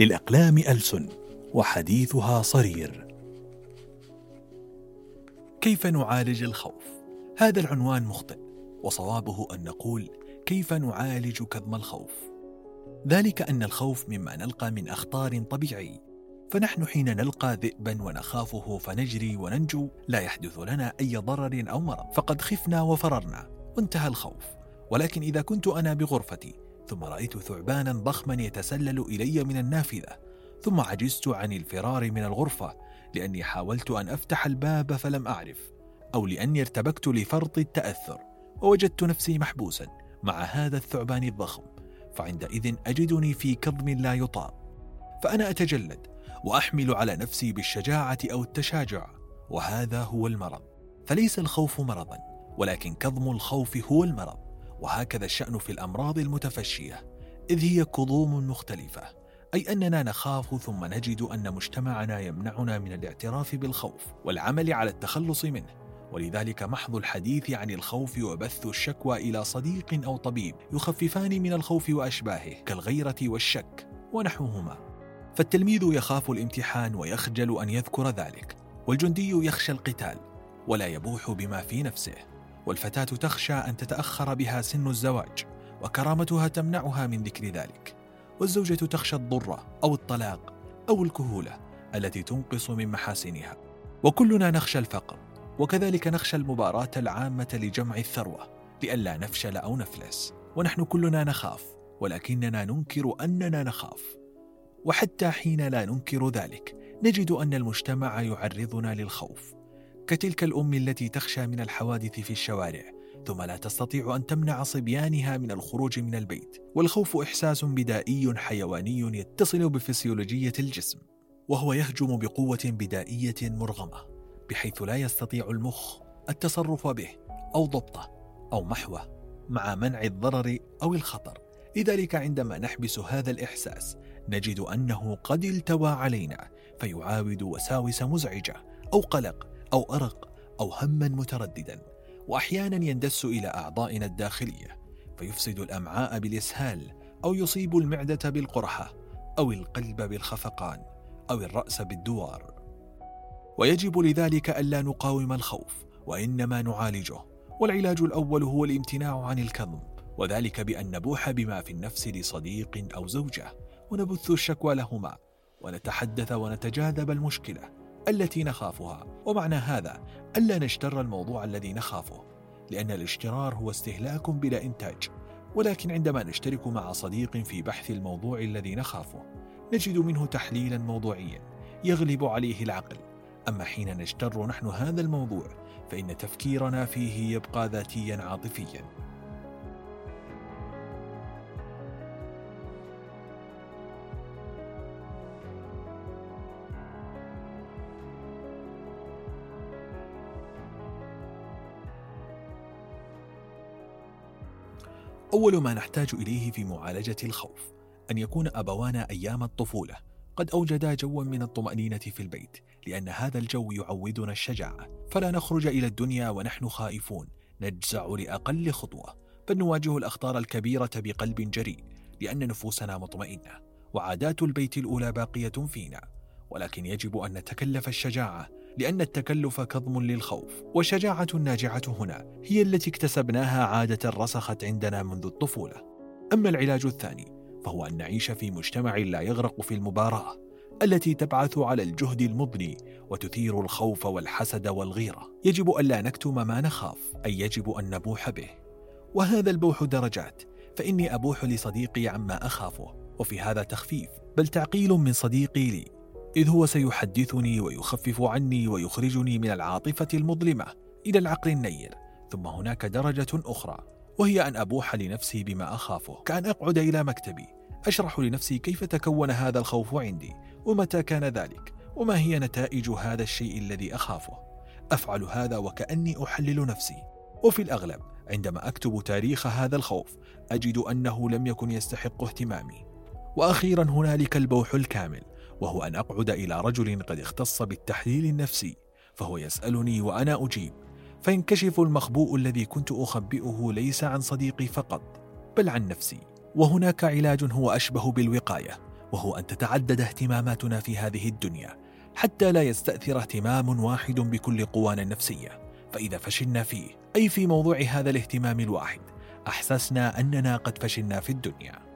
للأقلام ألسن وحديثها صرير. كيف نعالج الخوف؟ هذا العنوان مخطئ وصوابه أن نقول كيف نعالج كظم الخوف؟ ذلك أن الخوف مما نلقى من أخطار طبيعي فنحن حين نلقى ذئبا ونخافه فنجري وننجو لا يحدث لنا أي ضرر أو مرض فقد خفنا وفررنا وانتهى الخوف. ولكن إذا كنت أنا بغرفتي ثم رأيت ثعبانا ضخما يتسلل إلي من النافذة ثم عجزت عن الفرار من الغرفة لأني حاولت أن أفتح الباب فلم أعرف أو لأني ارتبكت لفرط التأثر ووجدت نفسي محبوسا مع هذا الثعبان الضخم فعندئذ أجدني في كظم لا يطاق. فأنا أتجلد وأحمل على نفسي بالشجاعة أو التشاجع وهذا هو المرض. فليس الخوف مرضا ولكن كظم الخوف هو المرض. وهكذا الشأن في الأمراض المتفشية إذ هي كظوم مختلفة أي أننا نخاف ثم نجد أن مجتمعنا يمنعنا من الاعتراف بالخوف والعمل على التخلص منه. ولذلك محض الحديث عن الخوف وبث الشكوى إلى صديق أو طبيب يخففان من الخوف وأشباهه كالغيرة والشك ونحوهما. فالتلميذ يخاف الامتحان ويخجل أن يذكر ذلك والجندي يخشى القتال ولا يبوح بما في نفسه. والفتاة تخشى أن تتأخر بها سن الزواج وكرامتها تمنعها من ذكر ذلك. والزوجة تخشى الضرة أو الطلاق أو الكهولة التي تنقص من محاسنها. وكلنا نخشى الفقر وكذلك نخشى المباراة العامة لجمع الثروة لئلا نفشل أو نفلس. ونحن كلنا نخاف ولكننا ننكر أننا نخاف. وحتى حين لا ننكر ذلك نجد أن المجتمع يعرضنا للخوف. كتلك الأم التي تخشى من الحوادث في الشوارع ثم لا تستطيع أن تمنع صبيانها من الخروج من البيت والخوف إحساس بدائي حيواني يتصل بفسيولوجية الجسم وهو يهجم بقوة بدائية مرغمة بحيث لا يستطيع المخ التصرف به أو ضبطه أو محوه مع منع الضرر أو الخطر. لذلك عندما نحبس هذا الإحساس نجد أنه قد التوى علينا فيعاود وساوس مزعجة أو قلق أو أرق أو هما مترددا وأحيانا يندس إلى أعضائنا الداخلية فيفسد الأمعاء بالإسهال أو يصيب المعدة بالقرحة أو القلب بالخفقان أو الرأس بالدوار. ويجب لذلك ألا نقاوم الخوف وإنما نعالجه والعلاج الأول هو الامتناع عن الكظم وذلك بأن نبوح بما في النفس لصديق أو زوجة ونبث الشكوى لهما ونتحدث ونتجاذب المشكلة التي نخافها. ومعنى هذا ألا نشتر الموضوع الذي نخافه لأن الاشترار هو استهلاك بلا إنتاج. ولكن عندما نشترك مع صديق في بحث الموضوع الذي نخافه نجد منه تحليلا موضوعيا يغلب عليه العقل. أما حين نجتر نحن هذا الموضوع فإن تفكيرنا فيه يبقى ذاتيا عاطفيا. أول ما نحتاج إليه في معالجة الخوف أن يكون أبوانا أيام الطفولة. قد أوجدا جوا من الطمأنينة في البيت لأن هذا الجو يعودنا الشجاعة. فلا نخرج إلى الدنيا ونحن خائفون. نجزع لأقل خطوة. بل نواجه الأخطار الكبيرة بقلب جريء لأن نفوسنا مطمئنة. وعادات البيت الأولى باقية فينا. ولكن يجب أن نتكلف الشجاعة. لأن التكلف كظم للخوف والشجاعة الناجعة هنا هي التي اكتسبناها عادة رسخت عندنا منذ الطفولة. أما العلاج الثاني فهو أن نعيش في مجتمع لا يغرق في المباراة التي تبعث على الجهد المضني وتثير الخوف والحسد والغيرة. يجب ألا نكتم ما نخاف أي يجب أن نبوح به. وهذا البوح درجات فإني أبوح لصديقي عما أخافه وفي هذا تخفيف بل تعقيل من صديقي لي. إذ هو سيحدثني ويخفف عني ويخرجني من العاطفة المظلمة إلى العقل النير ثم هناك درجة أخرى وهي أن أبوح لنفسي بما أخافه كأن أقعد إلى مكتبي. أشرح لنفسي كيف تكون هذا الخوف عندي ومتى كان ذلك وما هي نتائج هذا الشيء الذي أخافه. أفعل هذا وكأني أحلل نفسي. وفي الأغلب عندما أكتب تاريخ هذا الخوف أجد أنه لم يكن يستحق اهتمامي. وأخيرا هنالك البوح الكامل وهو أن أقعد إلى رجل قد اختص بالتحليل النفسي فهو يسألني وأنا أجيب. فينكشف المخبوء الذي كنت أخبئه ليس عن صديقي فقط بل عن نفسي. وهناك علاج هو أشبه بالوقاية وهو أن تتعدد اهتماماتنا في هذه الدنيا حتى لا يستأثر اهتمام واحد بكل قوانا النفسيه فإذا فشلنا فيه أي في موضوع هذا الاهتمام الواحد أحسسنا أننا قد فشلنا في الدنيا.